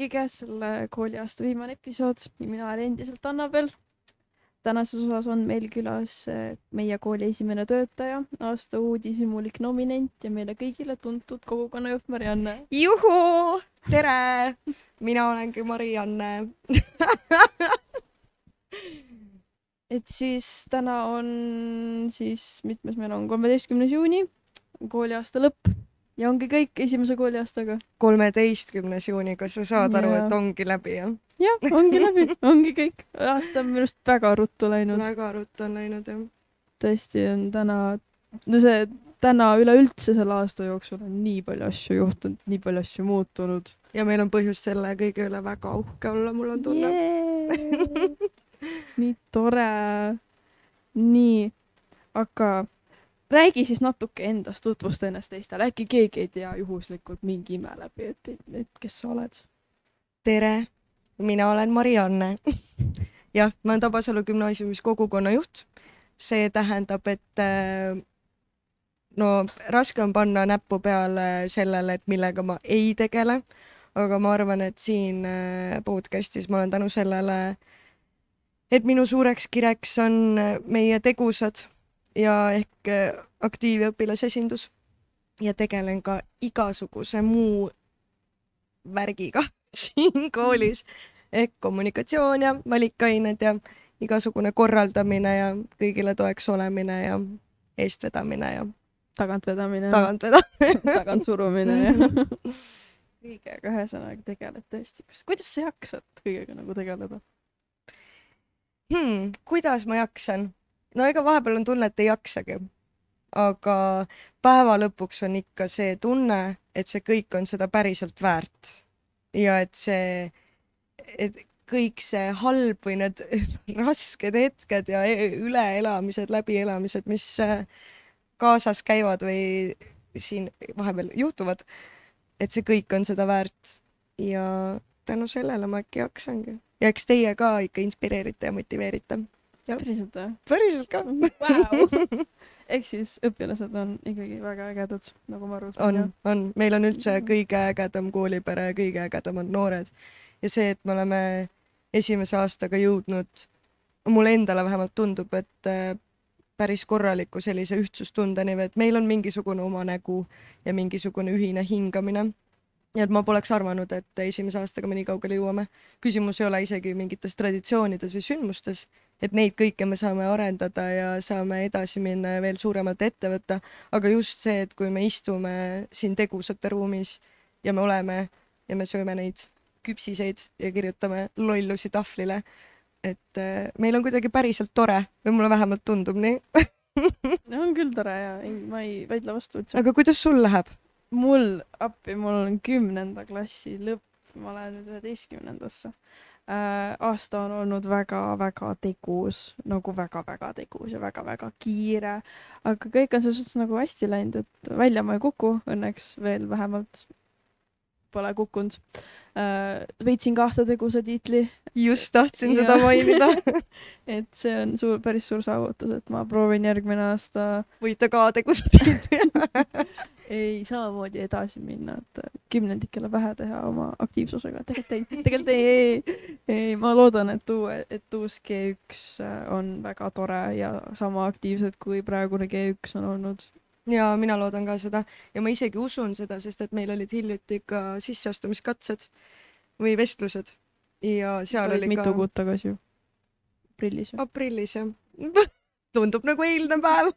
ongi käes selle kooliaasta viimane episood ja mina olen endiselt Annabel. tänases osas on meil külas eh, meie kooli esimene töötaja, aasta uudishimulik nominent ja meile kõigile tuntud kogukonnajuht Marianne. juhuu, tere, mina olengi Marianne et siis täna on siis, mitmes meil on, kolmeteistkümnes juuni, kooliaasta lõpp ja ongi kõik esimese kooliaastaga. kolmeteistkümnes juuni, kas sa saad aru, Jaa. et ongi läbi, jah? jah, ongi läbi, ongi kõik. aasta on minu arust väga ruttu läinud. väga ruttu on läinud, jah. tõesti on täna, no see täna üleüldse selle aasta jooksul on nii palju asju juhtunud, nii palju asju muutunud. ja meil on põhjust selle kõige üle väga uhke olla, mul on tunne Yeah! nii tore. nii, aga räägi siis natuke endast, tutvusta ennast teistele, äkki keegi ei tea juhuslikult mingi ime läbi, et, et kes sa oled. tere, mina olen Marianne. jah, ma olen Tabasalu gümnaasiumis kogukonnajuht. see tähendab, et äh, no raske on panna näppu peale sellele, et millega ma ei tegele, aga ma arvan, et siin äh, podcast'is ma olen tänu sellele, et minu suureks kireks on äh, meie tegusad ja ehk äh, aktiiv- ja õpilasesindus ja tegelen ka igasuguse muu värgiga siin koolis ehk kommunikatsioon ja valikained ja igasugune korraldamine ja kõigile toeks olemine ja eestvedamine ja tagantvedamine, tagantvedamine. tagantsurumine ja kõigega ühesõnaga tegeled tõesti. kas, kuidas sa jaksad kõigega nagu tegeleda? hmm, kuidas ma jaksan? No ega vahepeal on tunne, et ei jaksagi. aga päeva lõpuks on ikka see tunne, et see kõik on seda päriselt väärt. ja et see, et kõik see halb või need rasked hetked ja e- üleelamised, läbielamised, mis äh, kaasas käivad või siin vahepeal juhtuvad, et see kõik on seda väärt. ja tänu sellele ma äkki jaksangi. ja eks teie ka ikka inspireerite ja motiveerite. Päriselt või päriselt ka wow. ehk siis õpilased on ikkagi väga ägedad, nagu ma aru saan. on, on, meil on üldse kõige ägedam koolipere, kõige ägedamad noored ja see, et me oleme esimese aastaga jõudnud, mulle endale vähemalt tundub, et äh, päris korraliku sellise ühtsustundeni või et meil on mingisugune oma nägu ja mingisugune ühine hingamine. Ja et ma poleks arvanud, et esimese aastaga me nii kaugele jõuame. küsimus ei ole isegi mingites traditsioonides või sündmustes, et neid kõike me saame arendada ja saame edasi minna ja veel suuremalt ette võtta, aga just see, et kui me istume siin tegusate ruumis ja me oleme ja me sööme neid küpsiseid ja kirjutame lollusi tahvlile, et äh, meil on kuidagi päriselt tore või mulle vähemalt tundub nii. on küll tore ja ei, ma ei vaidle vastu üldse. aga kuidas sul läheb? Mul appi, mul on kümnenda klassi lõpp, ma lähen nüüd üheteistkümnendasse äh,. aasta on olnud väga-väga tegus, nagu väga-väga tegus ja väga-väga kiire, aga kõik on selles suhtes nagu hästi läinud, et välja ma ei kuku õnneks veel vähemalt pole kukkunud äh,. võitsin ka aasta tegusa tiitli, just tahtsin Jaa. seda mainida. et see on suur, päris suur saavutus, et ma proovin järgmine aasta võite ka tegusad ei samamoodi edasi minna, et kümnendikele pähe teha oma aktiivsusega, tegelikult ei, tegelikult ei, ei, ei, ma loodan, et uue, et uus G1 on väga tore ja sama aktiivsed kui praegune G1 on olnud. ja mina loodan ka seda ja ma isegi usun seda, sest et meil olid hiljuti ka sisseastumiskatsed või vestlused ja seal oli mitu ka kuud tagasi ju, aprillis aprillis jah. tundub nagu eilne päev.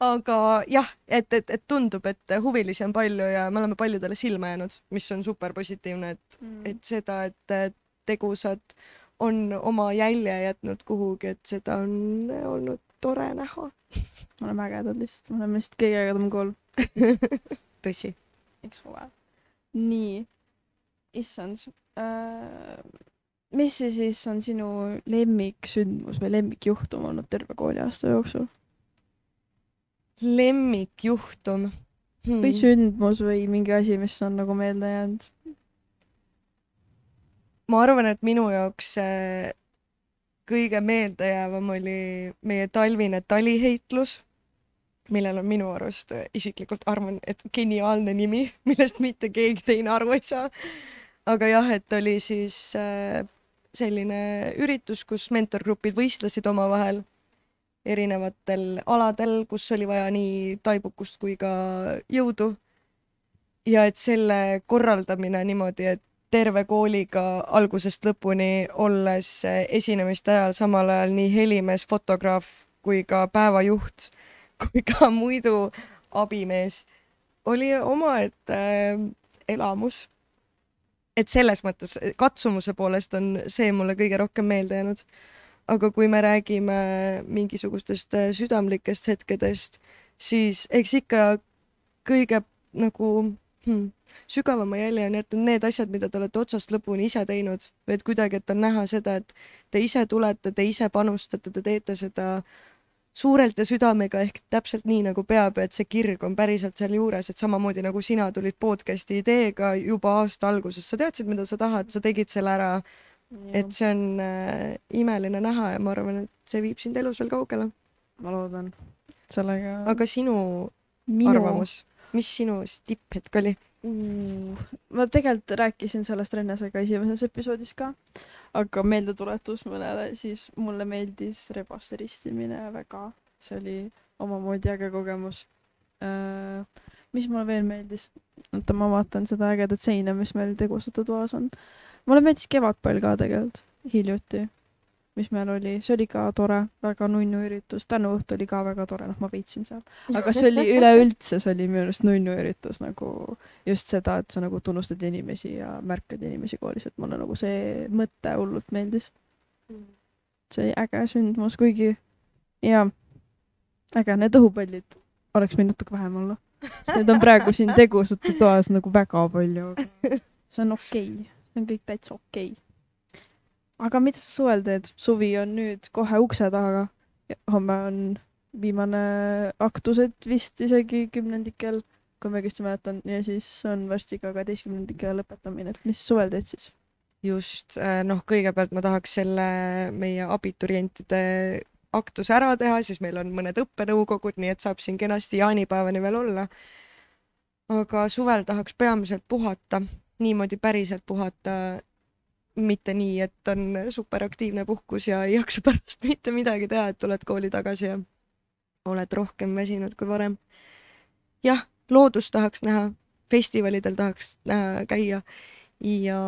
Aga jah, et, et, et tundub, et huvilisi on palju ja me oleme paljudele silma jäänud, mis on super positiivne, et, et seda, et tegusad on oma jälje jätnud kuhugi, et seda on olnud tore näha. me oleme ägedad lihtsalt, me oleme lihtsalt kõige ägedam kool, tõsi. eks ole. nii, issand äh,. mis see siis on sinu lemmiksündmus või lemmikjuhtum olnud terve kooliaasta jooksul? Lemmikjuhtum hmm. või sündmus või mingi asi, mis on nagu meelde jäänud? ma arvan, et minu jaoks see kõige meeldejäävam oli meie talvine taliheitlus, millel on minu arust isiklikult arvan, et geniaalne nimi, millest mitte keegi teine aru ei saa. aga jah, et oli siis äh, selline üritus, kus mentorgrupid võistlesid omavahel erinevatel aladel, kus oli vaja nii taibukust kui ka jõudu. ja et selle korraldamine niimoodi, et terve kooliga algusest lõpuni olles esinemiste ajal samal ajal nii helimees, fotograaf kui ka päevajuht kui ka muidu abimees oli omaette äh, elamus. et selles mõttes katsumuse poolest on see mulle kõige rohkem meelde jäänud. Aga kui me räägime mingisugustest äh, südamlikest hetkedest, siis eks ikka kõige nagu hmm, sügavama jälje on jätnud need asjad, mida te olete otsast lõpuni ise teinud. Või et kuidagi, et on näha seda, et te ise tulete, te ise panustate, te teete seda suurelt ja südamega ehk täpselt nii, nagu peab et see kirg on päriselt sealjuures, et samamoodi nagu sina tulid podcast'i ideega juba aasta alguses, sa teadsid, mida sa tahad, sa tegid selle ära. Et see on äh, imeline näha ja ma arvan, et see viib sind elus veel kaugele. ma loodan sellega. aga sinu Minu... arvamus, mis sinu tipphetk oli? ma tegelikult rääkisin sellest Rennesega esimeses episoodis ka, aga meeldetuletus mõnele, siis mulle meeldis rebaste ristimine väga, see oli omamoodi äge kogemus äh,. mis mulle veel meeldis? oota, ma vaatan seda ägedat seina, mis meil tegusate toas on. Mulle meeldis kevadpall ka tegelikult, hiljuti mis meil oli, see oli ka tore, väga nunnu üritus, tänuõhtu oli ka väga tore, noh, ma veitsin seal, aga see oli üleüldse, see oli minu arust nunnu üritus nagu just seda, et sa nagu tunnustad inimesi ja märkad inimesi koolis, et mulle nagu see mõte hullult meeldis. see oli äge sündmus, kuigi jaa, äge, need õhupallid oleks võinud natuke vähem olla, sest need on praegu siin tegusate toas nagu väga palju, see on okei. okay., see on kõik täitsa okei okay aga mida sa suvel teed? suvi on nüüd kohe ukse taga. homme on viimane aktused vist isegi kümnendikel, kui ma õigesti mäletan, ja siis on varsti ka kaheteistkümnendike lõpetamine, et mis suvel teed siis? just, äh, noh, kõigepealt ma tahaks selle meie abiturientide aktuse ära teha, siis meil on mõned õppenõukogud, nii et saab siin kenasti jaanipäevani veel olla. aga suvel tahaks peamiselt puhata, niimoodi päriselt puhata mitte nii, et on superaktiivne puhkus ja ei jaksa pärast mitte midagi teha, et tuled kooli tagasi ja oled rohkem väsinud kui varem. jah, loodust tahaks näha, festivalidel tahaks näha, käia ja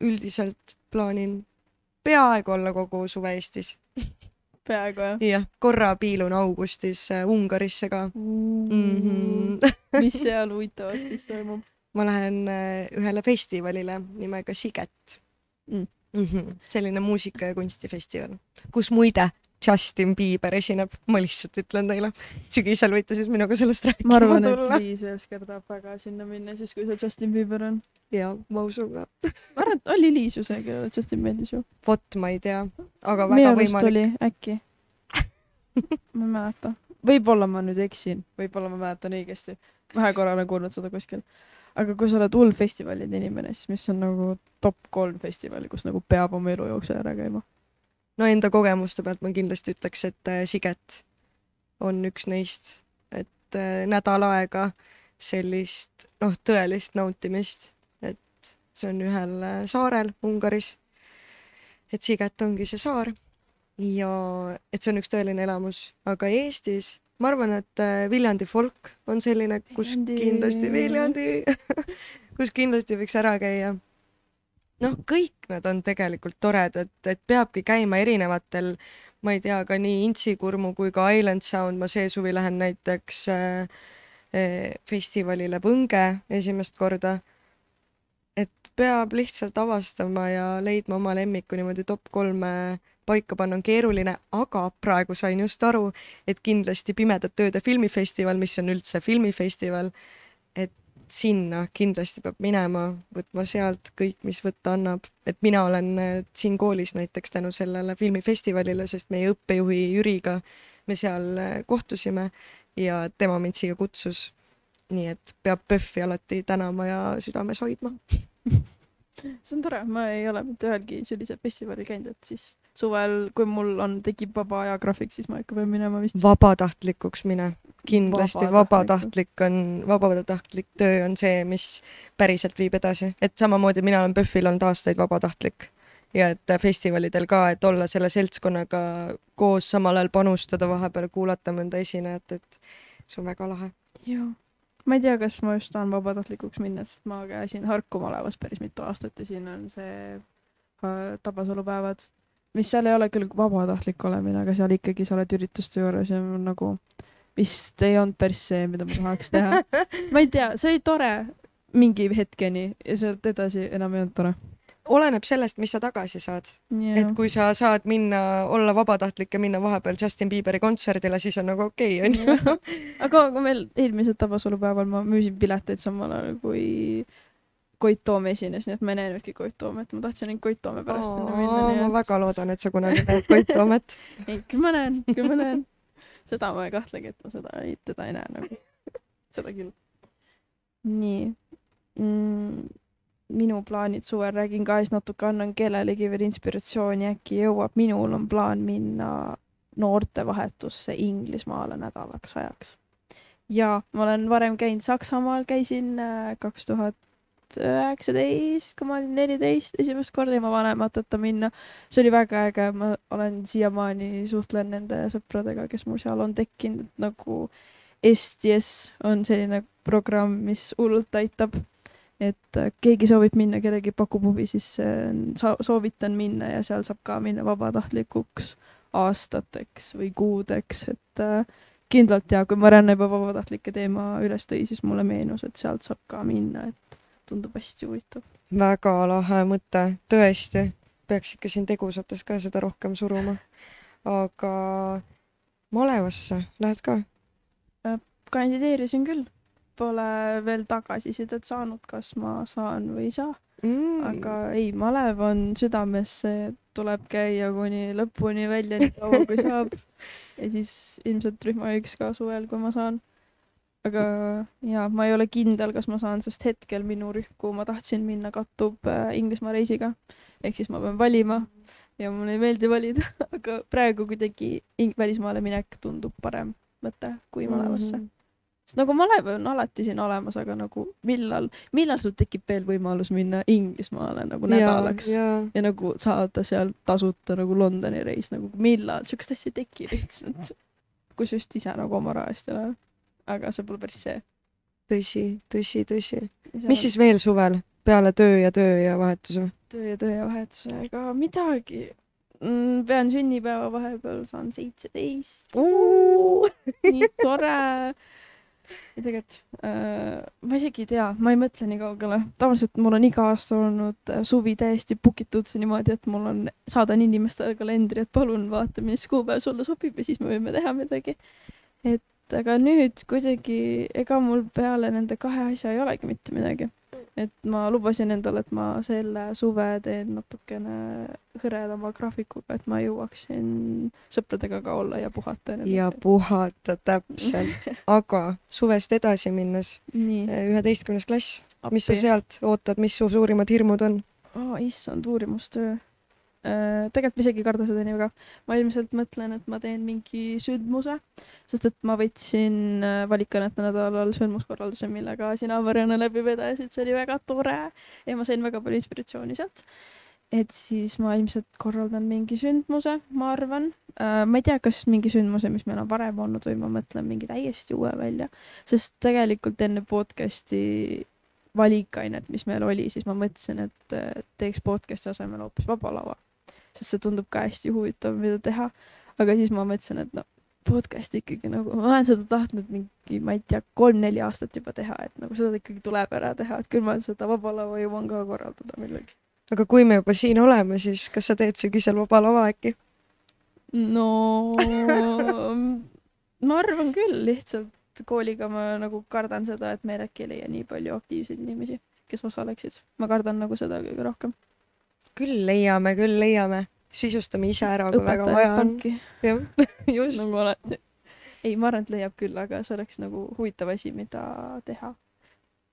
üldiselt plaanin peaaegu olla kogu suve Eestis. peaaegu jah? jah, korra piilun augustis äh, Ungarisse ka mm. -hmm. mis seal huvitavat siis toimub? Ma lähen äh, ühele festivalile nimega Siget mm.. Mm -hmm. selline muusika- ja kunstifestival, kus muide Justin Bieber esineb, ma lihtsalt ütlen teile. sügisel võite siis minuga sellest rääkima tulla. ma arvan, et Liis Velsker tahab väga sinna minna, siis kui see Justin Bieber on. jaa, ma usun ka. ma arvan, et oli Liis ju see, kellele Justin meeldis ju. vot ma ei tea, aga väga võimalik. oli äkki ma ei mäleta. võib-olla ma nüüd eksin, võib-olla ma mäletan õigesti. vähe korra olen kuulnud seda kuskil aga kui sa oled hull festivalide inimene, siis mis on nagu top kolm festivali, kus nagu peab oma elu jooksul ära käima? no enda kogemuste pealt ma kindlasti ütleks, et äh, Siget on üks neist, et äh, nädal aega sellist noh, tõelist nautimist, et see on ühel äh, saarel Ungaris. et Siget ongi see saar ja et see on üks tõeline elamus, aga Eestis ma arvan, et äh, Viljandi folk on selline, kus Viljandi. kindlasti Viljandi kus kindlasti võiks ära käia. noh, kõik nad on tegelikult toredad, et peabki käima erinevatel, ma ei tea, ka nii Intsikurmu kui ka Island Sound, ma see suvi lähen näiteks äh, äh, festivalile Võnge esimest korda. Peab lihtsalt avastama ja leidma oma lemmiku niimoodi top kolme paika panna on keeruline, aga praegu sain just aru, et kindlasti Pimedate Ööde filmifestival, mis on üldse filmifestival, et sinna kindlasti peab minema, võtma sealt kõik, mis võtta annab. et mina olen äh, siin koolis näiteks tänu sellele filmifestivalile, sest meie õppejuhi Jüriga me seal äh, kohtusime ja tema mind siia kutsus. nii et peab PÖFFi alati tänama ja südames hoidma see on tore, ma ei ole mitte ühelgi sellisel festivalil käinud, et siis suvel, kui mul on, tekib vaba ajagraafik, siis ma ikka pean minema vist. vabatahtlikuks mine. kindlasti vabatahtlik on, vabatahtlik töö on see, mis päriselt viib edasi, et samamoodi mina olen PÖFFil olnud aastaid vabatahtlik ja et festivalidel ka, et olla selle seltskonnaga koos, samal ajal panustada, vahepeal kuulata mõnda esinejat, et see on väga lahe. jaa. Ma ei tea, kas ma just tahan vabatahtlikuks minna, sest ma käisin Harku malevas päris mitu aastat ja siin on see äh, Tabasalu päevad, mis seal ei ole küll vabatahtlik olemine, aga seal ikkagi sa oled ürituste juures ja nagu vist ei olnud päris see, mida ma tahaks teha. ma ei tea, see oli tore mingi hetkeni ja sealt edasi enam ei olnud tore. Oleneb sellest, mis sa tagasi saad, et kui sa saad minna, olla vabatahtlik ja minna vahepeal Justin Bieberi kontserdile, siis on nagu okei okay,, onju. aga kui meil eelmisel Tabasalu päeval ma müüsin pileteid samal ajal kui Koit Toom esines, nii et ma ei näinudki Koit Toomet, ma tahtsin ainult Koit Toome pärast sinna minna, nii ma et väga loodan, et sa kunagi näed Koit Toomet. ei, küll ma näen, küll ma näen. seda ma ei kahtlegi, et ma seda ei, teda ei näe nagu. seda küll. nii mm,. Minu plaanid suvel, räägin ka siis natuke, annan kellelegi veel inspiratsiooni, äkki jõuab, minul on plaan minna noortevahetusse Inglismaale nädalaks ajaks. ja ma olen varem käinud Saksamaal, käisin äh, kaks tuhat üheksateist, kui ma olin neliteist esimest korda ilma vanemateta minna see oli väga äge, ma olen siiamaani suhtlen nende sõpradega, kes mul seal on tekkinud, nagu STS on selline programm, mis hullult aitab. Et äh, keegi soovib minna, kellelgi pakub huvi, siis äh, soovitan minna ja seal saab ka minna vabatahtlikuks aastateks või kuudeks, et äh, kindlalt ja kui Marianne juba vabatahtlike teema üles tõi, siis mulle meenus, et sealt saab ka minna, et tundub hästi huvitav. väga lahe mõte, tõesti. peaks ikka siin tegusates ka seda rohkem suruma. aga malevasse lähed ka? kandideerisin küll, pole veel tagasisidet saanud, kas ma saan või ei saa, Mm. aga ei, malev on südames, see tuleb käia kuni lõpuni välja, nii kaua kui saab. ja siis ilmselt rühmajuhiks ka suvel, kui ma saan. aga jaa, ma ei ole kindel, kas ma saan, sest hetkel minu rühm, kuhu ma tahtsin minna, kattub äh, Inglismaa reisiga. ehk siis ma pean valima ja mulle ei meeldi valida, aga praegu kuidagi välismaale minek tundub parem mõte kui malevasse. Mhm. Sest nagu malev on alati siin olemas, aga nagu millal, millal sul tekib veel võimalus minna Inglismaale nagu nädalaks ja, ja, ja nagu saada seal tasuta nagu Londoni reis nagu millal, siukest asja ei teki lihtsalt. kus just ise nagu oma raha eest elada. aga see pole päris see. tõsi, tõsi, tõsi. mis siis veel suvel peale töö ja töö ja vahetuse? töö ja töö ja vahetuse, ega midagi mm,. pean sünnipäeva vahepeal, saan seitseteist. nii tore. ja tegelikult äh, ma isegi ei tea, ma ei mõtle nii kaugele. tavaliselt mul on iga aasta olnud äh, suvi täiesti book itud niimoodi, et mul on, saadan inimestele kalendri, et palun vaata, mis kuupäev sulle sobib ja siis me võime teha midagi. et aga nüüd kuidagi, ega mul peale nende kahe asja ei olegi mitte midagi. Et ma lubasin endale, et ma selle suve teen natukene hõredama graafikuga, et ma jõuaksin sõpradega ka olla ja puhata. ja puhata täpselt, aga suvest edasi minnes, nii. üheteistkümnes klass, mis sa sealt ootad, mis su suurimad hirmud on? oh,? issand, uurimustöö. Tegelikult ma isegi ei karda seda nii väga. ma ilmselt mõtlen, et ma teen mingi sündmuse, sest et ma võtsin äh, valikanäite nädalal sündmuskorralduse, millega sina, Marianne, läbi vedasid, see oli väga tore ja ma sain väga palju inspiratsiooni sealt. et siis ma ilmselt korraldan mingi sündmuse, ma arvan äh,. ma ei tea, kas mingi sündmuse, mis meil on varem olnud või ma mõtlen mingi täiesti uue välja, sest tegelikult enne podcast'i valikainet, mis meil oli, siis ma mõtlesin, et äh, teeks podcast'i asemel hoopis Vaba Lava. Sest see tundub ka hästi huvitav, mida teha. aga siis ma mõtlesin, et no podcast ikkagi nagu, ma olen seda tahtnud mingi, ma ei tea, kolm-neli aastat juba teha, et nagu seda ikkagi tuleb ära teha, et küll ma seda Vaba Lava jõuan ka korraldada millalgi. aga kui me juba siin oleme, siis kas sa teed sügisel vaba lava äkki? no ma arvan küll, lihtsalt kooliga ma nagu kardan seda, et meil äkki ei leia nii palju aktiivseid inimesi, kes osaleksid. ma kardan nagu seda kõige rohkem. Küll leiame, küll leiame, sisustame ise ära, kui väga vaja on. jah, just. nagu alati. ei, ma arvan, et leiab küll, aga see oleks nagu huvitav asi, mida teha.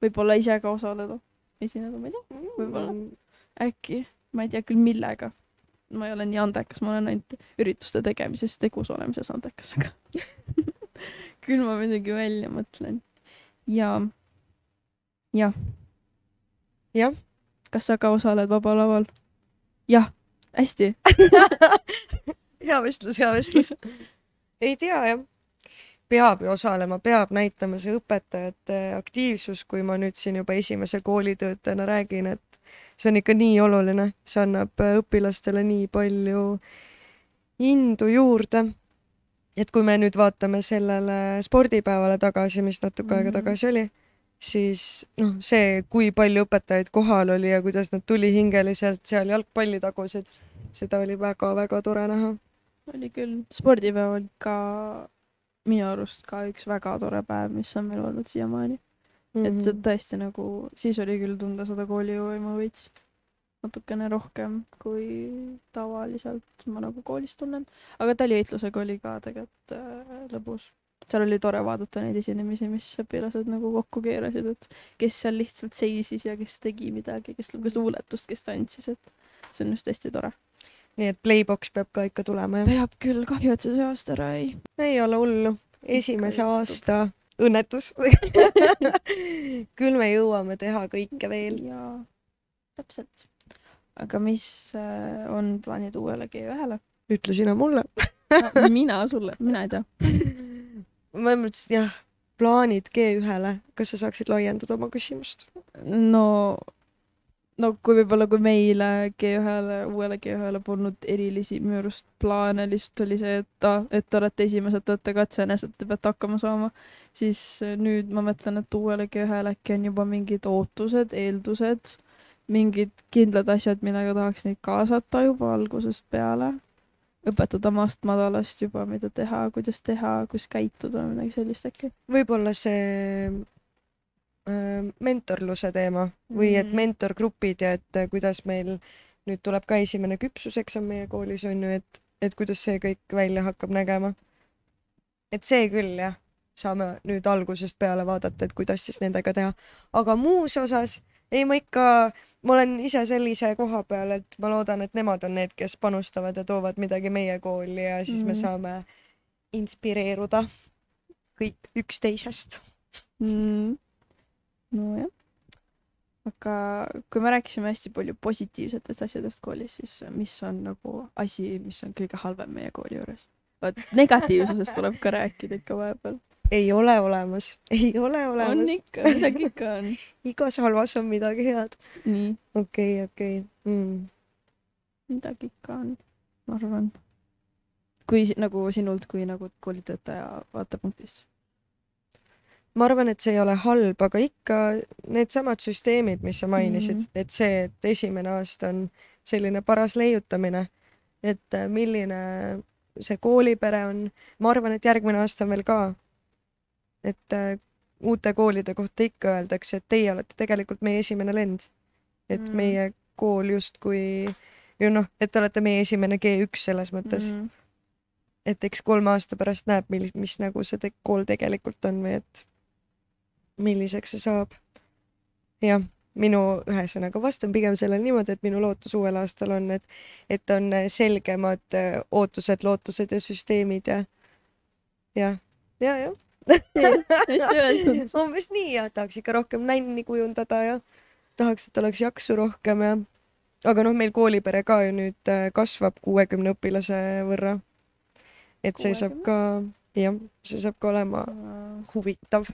võib-olla ise ka osaleda, esineda, ma ei tea, võib-olla. äkki, ma ei tea küll, millega. ma ei ole nii andekas, ma olen ainult ürituste tegemises, tegus olemises andekas, aga küll ma midagi välja mõtlen. ja, jah. Jah.. kas sa ka osaled Vaba Laval? jah, hästi. hea vestlus, hea vestlus. ei tea jah, peab ju osalema, peab näitama see õpetajate aktiivsus, kui ma nüüd siin juba esimese koolitöötajana räägin, et see on ikka nii oluline, see annab äh, õpilastele nii palju indu juurde. et kui me nüüd vaatame sellele spordipäevale tagasi, mis natuke aega Mhm. tagasi oli, siis noh, see, kui palju õpetajaid kohal oli ja kuidas nad tulihingeliselt seal jalgpalli tagusid, seda oli väga-väga tore näha. oli küll, spordipäev oli ka minu arust ka üks väga tore päev, mis on meil olnud siiamaani mm. -hmm. et see tõesti nagu, siis oli küll tunda seda koolivõimu veits natukene rohkem kui tavaliselt ma nagu koolis tunnen, aga taliheitlusega oli ka tegelikult äh, lõbus. Seal oli tore vaadata neid esinemisi, mis õpilased nagu kokku keerasid, et kes seal lihtsalt seisis ja kes tegi midagi, kes luges luuletust, kes tantsis, et see on just hästi tore. nii et Playbox peab ka ikka tulema jah? peab küll, kahju, et see see aasta ära ei. ei ole hullu, esimese juhtub. aasta õnnetus. küll me jõuame teha kõike veel. jaa, täpselt. aga mis äh, on plaanid uuele G1-le? ütle sina mulle. mina sulle, mina ei tea. ma mõtlesin jah, plaanid G1-le, kas sa saaksid laiendada oma küsimust? no, no kui võib-olla, kui meile G1-le, uuele G1-le polnud erilisi minu arust plaane, lihtsalt oli see, et aa, et te olete esimesed, te olete katsenes, et te peate hakkama saama, siis äh, nüüd ma mõtlen, et uuele G1-le äkki on juba mingid ootused, eeldused, mingid kindlad asjad, millega tahaks neid kaasata juba algusest peale. Õpetada maast madalast juba, mida teha, kuidas teha, kus käituda, midagi sellist äkki. võib-olla see äh, mentorluse teema või et Mhm. mentorgrupid ja et äh, kuidas meil nüüd tuleb ka esimene küpsuseksam meie koolis on ju, et, et kuidas see kõik välja hakkab nägema. et see küll jah, saame nüüd algusest peale vaadata, et kuidas siis nendega teha, aga muus osas ei, ma ikka, ma olen ise sellise koha peal, et ma loodan, et nemad on need, kes panustavad ja toovad midagi meie kooli ja siis mm. me Mhm. saame inspireeruda kõik üksteisest. mm.. nojah. aga kui me rääkisime hästi palju positiivsetest asjadest koolis, siis mis on nagu asi, mis on kõige halvem meie kooli juures? vot negatiivsusest tuleb ka rääkida ikka vahepeal. Ei ole olemas, ei ole on olemas. ikka, midagi ikka on. igas halvas on midagi head. nii, okei, okei. Mm. midagi ikka on, ma arvan. kui nagu sinult kui nagu koolitöötaja vaatepunktist. ma arvan, et see ei ole halb, aga ikka needsamad süsteemid, mis sa mainisid mm. -hmm. et see, et esimene aasta on selline paras leiutamine, et äh, milline see koolipere on, ma arvan, et järgmine aasta on veel ka. Et äh, uute koolide kohta ikka öeldakse, et teie olete tegelikult meie esimene lend. et Mm. meie kool justkui ju noh, et te olete meie esimene G1 selles mõttes mm., mm. et eks kolme aasta pärast näeb, millis-, mis nagu see te kool tegelikult on või et milliseks see saab. jah, minu ühesõnaga vastan pigem sellele niimoodi, et minu lootus uuel aastal on, et, et on selgemad äh, ootused, lootused ja süsteemid ja jah, ja, jah. Hästi öeldud. umbes nii ja tahaks ikka rohkem nänni kujundada ja tahaks, et oleks jaksu rohkem ja aga noh, meil koolipere ka ju nüüd äh, kasvab kuuekümne õpilase võrra. et see saab 60? ka, jah, see saab ka olema huvitav.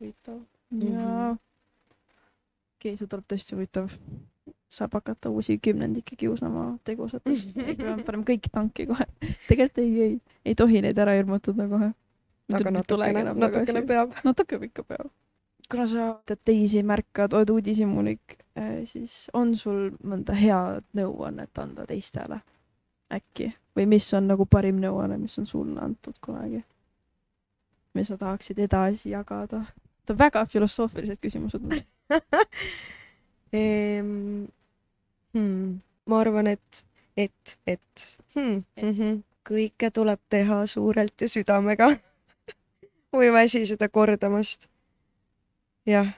huvitav. Mhm. jaa. okei, see tuleb tõesti huvitav. saab hakata uusi kümnendikke kiusama tegusatelt. paneme kõik tanki kohe. tegelikult ei, ei, ei tohi neid ära hirmutada kohe. Aga natukene, natukene peab. natuke ikka peab. kuna sa tead teisi märkad, oled uudishimulik, siis on sul mõnda head nõuannet anda teistele äkki või mis on nagu parim nõuanne, mis on sulle antud kunagi? mis sa tahaksid edasi jagada? Need on väga filosoofilised küsimused. ehm, hmm, ma arvan, et, et, et, hmm, Et. mm -hmm. kõike tuleb teha suurelt ja südamega. ma ei väsi seda kordamast. jah,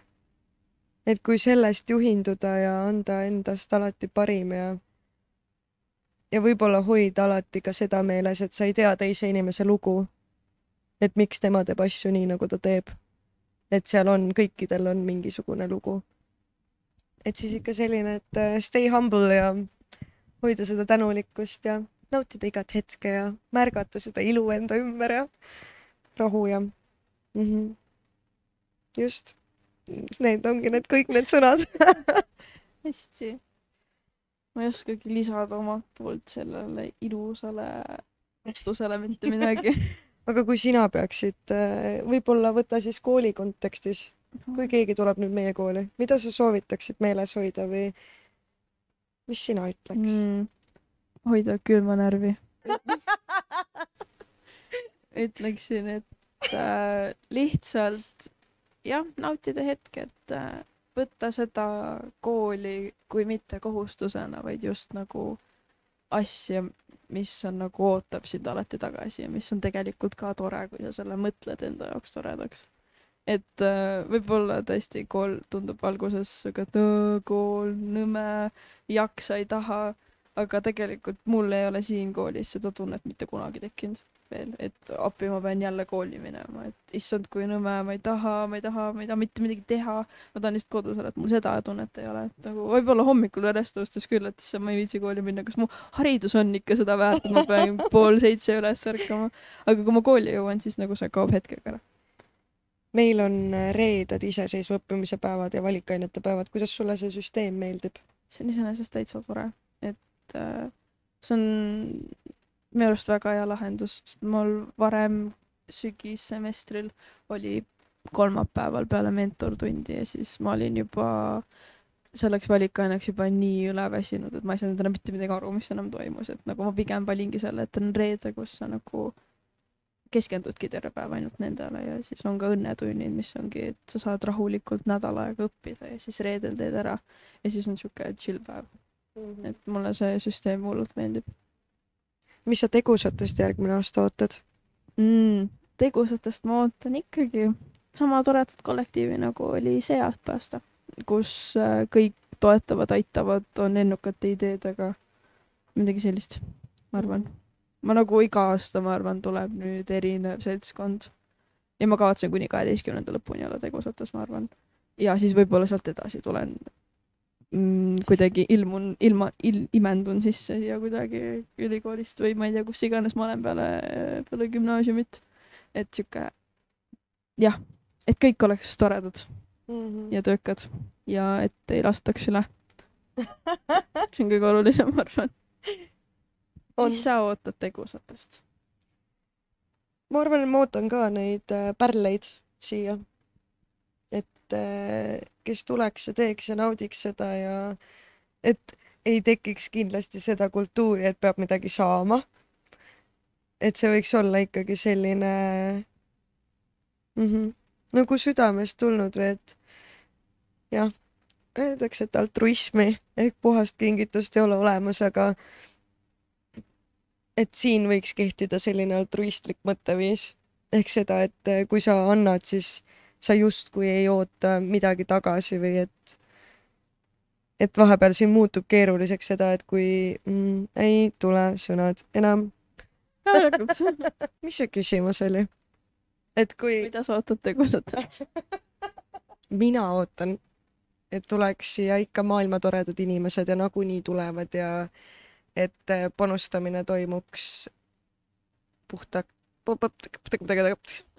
et kui sellest juhinduda ja anda endast alati parim ja ja võib-olla hoida alati ka seda meeles, et sa ei tea teise inimese lugu. et miks tema teeb asju nii, nagu ta teeb. et seal on, kõikidel on mingisugune lugu. et siis ikka selline, et äh, stay humble ja hoida seda tänulikkust ja nautida igat hetke ja märgata seda ilu enda ümber ja rahu ja mm -hmm. just. Need ongi need kõik need sõnad hästi. ma ei oskagi lisada omalt poolt sellele ilusale vastusele mitte midagi aga kui sina peaksid, äh, võib-olla võta siis kooli kontekstis, kui keegi tuleb nüüd meie kooli, mida sa soovitaksid meeles hoida või mis sina ütleks mm.? hoida külma närvi ütleksin, et äh, lihtsalt jah, nautida hetke, et äh, võtta seda kooli kui mitte kohustusena, vaid just nagu asja, mis on nagu ootab sind alati tagasi ja mis on tegelikult ka tore, kui sa selle mõtled enda jaoks toredaks. et äh, võib-olla tõesti kool tundub alguses siuke, et kool, nõme, jaksa, ei taha, aga tegelikult mul ei ole siin koolis seda tunnet mitte kunagi tekkinud veel, et appi ma pean jälle kooli minema, et issand, kui nõme, ma ei taha, ma ei taha, ma ei taha mitte midagi teha. ma tahan lihtsalt kodus olla, et mul seda tunnet ei ole, et nagu võib-olla hommikul järjest tõustes küll, et issand, ma ei viitsi kooli minna, kas mu haridus on ikka seda väärt, et ma pean pool seitse üles ärkama. aga kui ma kooli jõuan, siis nagu see kaob hetkega ära. meil on äh, reeded iseseisva õppimise päevad ja valikainete päevad, kuidas sulle see süsteem meeldib? see on iseenesest täitsa tore, et äh, see on minu arust väga hea lahendus, sest mul varem sügissemestril oli kolmapäeval peale mentortundi ja siis ma olin juba selleks valikaineks juba nii üle väsinud, et ma ei saanud enam mitte midagi aru, mis enam toimus, et nagu ma pigem valingi selle, et on reede, kus sa nagu keskendudki terve päev ainult nendele ja siis on ka õnnetunnid, mis ongi, et sa saad rahulikult nädal aega õppida ja siis reedel teed ära ja siis on siuke chill päev. -hmm. et mulle see süsteem hullult meeldib mis sa tegusatest järgmine aasta ootad mm,? tegusatest ma ootan ikkagi sama toredat kollektiivi, nagu oli see aasta, kus äh, kõik toetavad, aitavad, on lennukate ideedega. midagi sellist, ma arvan. ma nagu iga aasta, ma arvan, tuleb nüüd erinev seltskond. ja ma kavatsen kuni kaheteistkümnenda lõpuni olla tegusates, ma arvan. ja siis võib-olla sealt edasi tulen mm, kuidagi ilmun, ilma il,, imendun sisse siia kuidagi ülikoolist või ma ei tea, kus iganes ma olen peale, peale gümnaasiumit. et sihuke jah, et kõik oleks toredad mm -hmm. ja töökad ja et ei lastaks üle see on kõige olulisem, ma arvan. mis sa ootad tegusatest? ma arvan, et ma ootan ka neid äh, pärleid siia et äh, kes tuleks ja teeks ja naudiks seda ja et ei tekiks kindlasti seda kultuuri, et peab midagi saama. et see võiks olla ikkagi selline mm -hmm, nagu südamest tulnud või et jah, öeldakse, et altruismi ehk puhast kingitust ei ole olemas, aga et siin võiks kehtida selline altruistlik mõtteviis ehk seda, et kui sa annad, siis sa justkui ei oota midagi tagasi või et et vahepeal siin muutub keeruliseks seda, et kui mm, ei tule sõnad enam. mis see küsimus oli? et kui. mida sa ootad tegusatelt mina ootan, et tuleks siia ikka maailma toredad inimesed ja nagunii tulevad ja et panustamine toimuks puhta,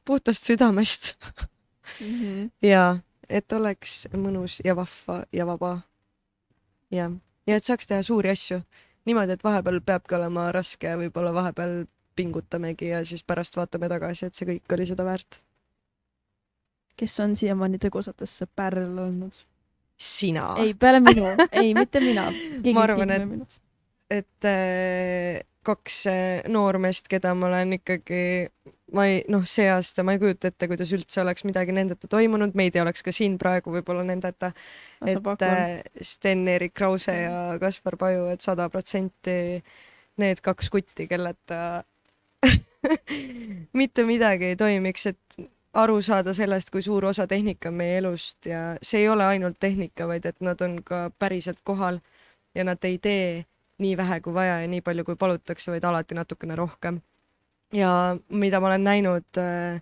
puhtast südamest mm. -hmm. ja et oleks mõnus ja vahva ja vaba. jah, ja et saaks teha suuri asju niimoodi, et vahepeal peabki olema raske ja võib-olla vahepeal pingutamegi ja siis pärast vaatame tagasi, et see kõik oli seda väärt. kes on siiamaani tegusatesse pärl olnud? sina. ei, peale minu, ei, mitte mina. ma arvan, et, et äh, kaks äh, noormeest, keda ma olen ikkagi ma ei, noh, see aasta ma ei kujuta ette, kuidas üldse oleks midagi nendeta toimunud, meid ei oleks ka siin praegu võib-olla nendeta. et äh, Sten-Erik Krause ja Kaspar Paju, et sada protsenti need kaks kutti, kelleta mitte midagi ei toimiks, et aru saada sellest, kui suur osa tehnika on meie elust ja see ei ole ainult tehnika, vaid et nad on ka päriselt kohal ja nad ei tee nii vähe kui vaja ja nii palju, kui palutakse, vaid alati natukene rohkem ja mida ma olen näinud äh,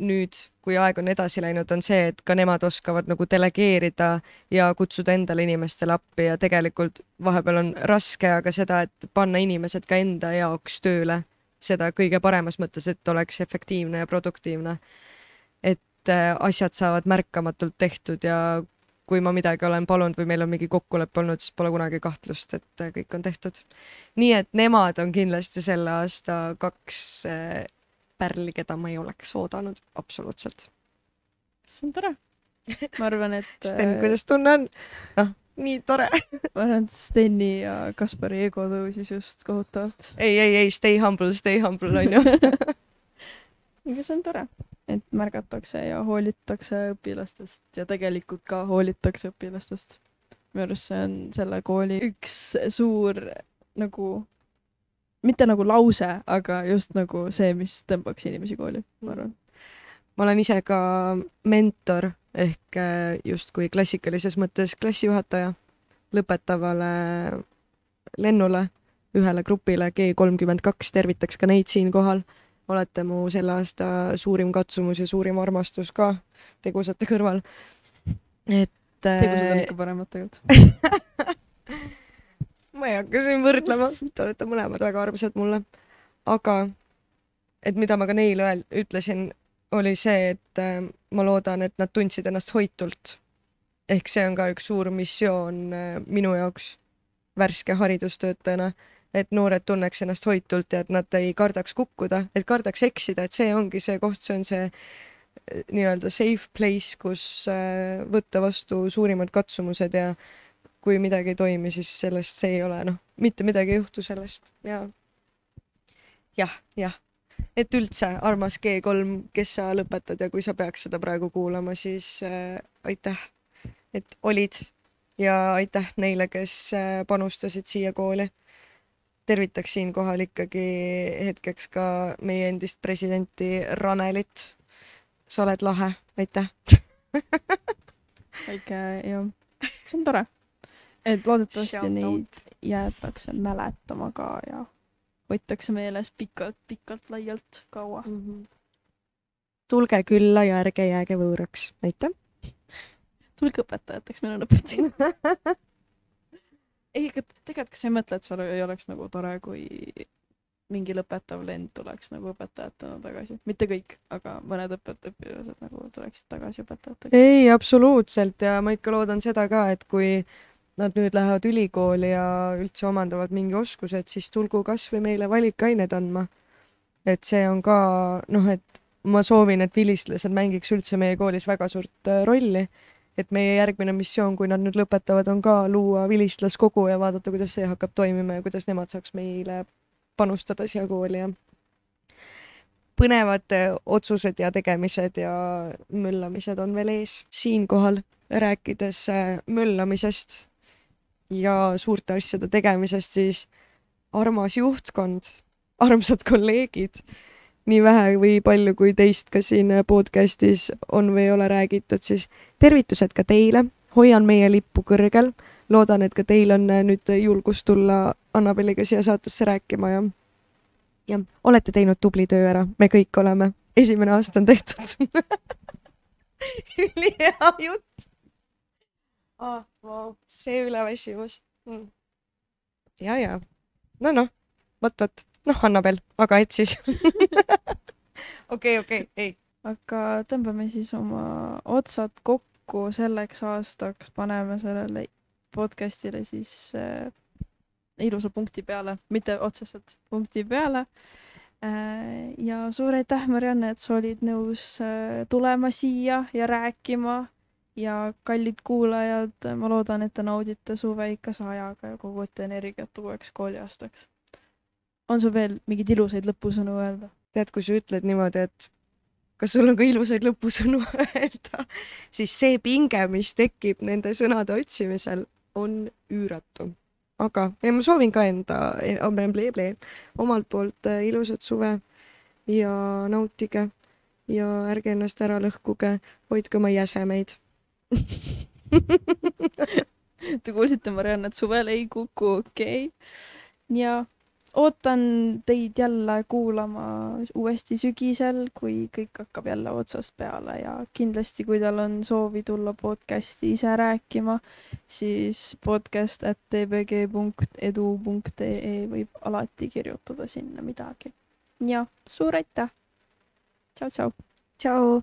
nüüd, kui aeg on edasi läinud, on see, et ka nemad oskavad nagu delegeerida ja kutsuda endale inimestele appi ja tegelikult vahepeal on raske, aga seda, et panna inimesed ka enda jaoks tööle, seda kõige paremas mõttes, et oleks efektiivne ja produktiivne. et äh, asjad saavad märkamatult tehtud ja kui ma midagi olen palunud või meil on mingi kokkulepe olnud, siis pole kunagi kahtlust, et äh, kõik on tehtud. nii et nemad on kindlasti selle aasta kaks äh, pärli, keda ma ei oleks oodanud absoluutselt. see on tore. ma arvan, et Sten, kuidas tunne on? noh, nii tore. ma arvan, et Steni ja Kaspari ego tõusis just kohutavalt. ei, ei, ei, stay humble, stay humble onju aga see on tore, et märgatakse ja hoolitakse õpilastest ja tegelikult ka hoolitakse õpilastest. minu arust see on selle kooli üks suur nagu, mitte nagu lause, aga just nagu see, mis tõmbaks inimesi kooli, ma arvan. ma olen ise ka mentor ehk äh, justkui klassikalises mõttes klassijuhataja lõpetavale lennule, ühele grupile G kolmkümmend kaks, tervitaks ka neid siinkohal. Olete mu selle aasta suurim katsumus ja suurim armastus ka tegusate kõrval. et tegusad on ikka paremad tegelikult ma ei hakka siin võrdlema, te olete mõlemad väga armsad mulle. aga et mida ma ka neile öel-, ütlesin, oli see, et äh, ma loodan, et nad tundsid ennast hoitult. ehk see on ka üks suur missioon äh, minu jaoks värske haridustöötajana, et noored tunneks ennast hoitult ja et nad ei kardaks kukkuda, et kardaks eksida, et see ongi see koht, see on see äh, nii-öelda safe place, kus äh, võtta vastu suurimad katsumused ja kui midagi ei toimi, siis sellest see ei ole, noh, mitte midagi ei juhtu sellest ja jah, jah, et üldse, armas G3, kes sa lõpetad ja kui sa peaks seda praegu kuulama, siis äh, aitäh, et olid ja aitäh neile, kes panustasid siia kooli. Tervitaks siinkohal ikkagi hetkeks ka meie endist presidenti Ranelit. sa oled lahe, aitäh väike jah, see on tore. et loodetavasti neid jäetakse mäletama ka ja hoitakse meeles pikalt-pikalt-laialt kaua. mm. -hmm. tulge külla ja ärge jääge võõraks, aitäh. tulge õpetajateks, meil on õpetajad. ei, aga tegelikult kas sa ei mõtle, et seal ei oleks nagu tore, kui mingi lõpetav lend tuleks nagu õpetajatena tagasi, mitte kõik, aga mõned õpet-, õpilased nagu tuleksid tagasi õpetajateks. ei, absoluutselt ja ma ikka loodan seda ka, et kui nad nüüd lähevad ülikooli ja üldse omandavad mingi oskused, siis tulgu kasvõi meile valikained andma. et see on ka noh, et ma soovin, et vilistlased mängiks üldse meie koolis väga suurt äh, rolli. Et meie järgmine missioon, kui nad nüüd lõpetavad, on ka luua vilistlaskogu ja vaadata, kuidas see hakkab toimima ja kuidas nemad saaks meile panustada siia kooli ja põnevad äh, otsused ja tegemised ja möllamised on veel ees. siinkohal rääkides äh, möllamisest ja suurte asjade tegemisest, siis armas juhtkond, armsad kolleegid, nii vähe või palju, kui teist ka siin podcastis on või ei ole räägitud, siis tervitused ka teile, hoian meie lippu kõrgel, loodan, et ka teil on äh, nüüd julgust tulla Annabeliga siia saatesse rääkima ja ja olete teinud tubli töö ära, me kõik oleme, esimene aasta on tehtud ülihea jutt ah,. Wow. see üleväsimus mm.. ja, ja no noh, vot, vot, noh, Annabel, aga et siis. Okei, okei, ei. Aga tõmbame siis oma otsad kokku. Selleks aastaks, paneme sellele podcast'ile siis äh, ilusa punkti peale, mitte otseselt punkti peale. Äh,. ja suur aitäh, Marianne, et sa olid nõus äh, tulema siia ja rääkima. Ja kallid kuulajad, ma loodan, et te naudite suve ikka sajaga ja kogute energiat uueks kooliaastaks. On sul veel mingeid ilusaid lõpusõnu öelda? tead, kui sa ütled niimoodi, et kas sul on ka ilusaid lõpusõnu öelda, siis see pinge, mis tekib nende sõnade otsimisel, on üüratu. aga, ja ma soovin ka enda, omalt poolt äh, ilusat suve ja nautige ja ärge ennast ära lõhkuge, hoidke oma jäsemeid. Te kuulsite Mariannat suvel ei kuku, okei okay.. ja ootan teid jälle kuulama uuesti sügisel, kui kõik hakkab jälle otsast peale ja kindlasti, kui teil on soovi tulla podcast'i ise rääkima, siis podcast at tbg.edu.ee võib alati kirjutada sinna midagi. ja suur aitäh. tšau-tšau. tšau.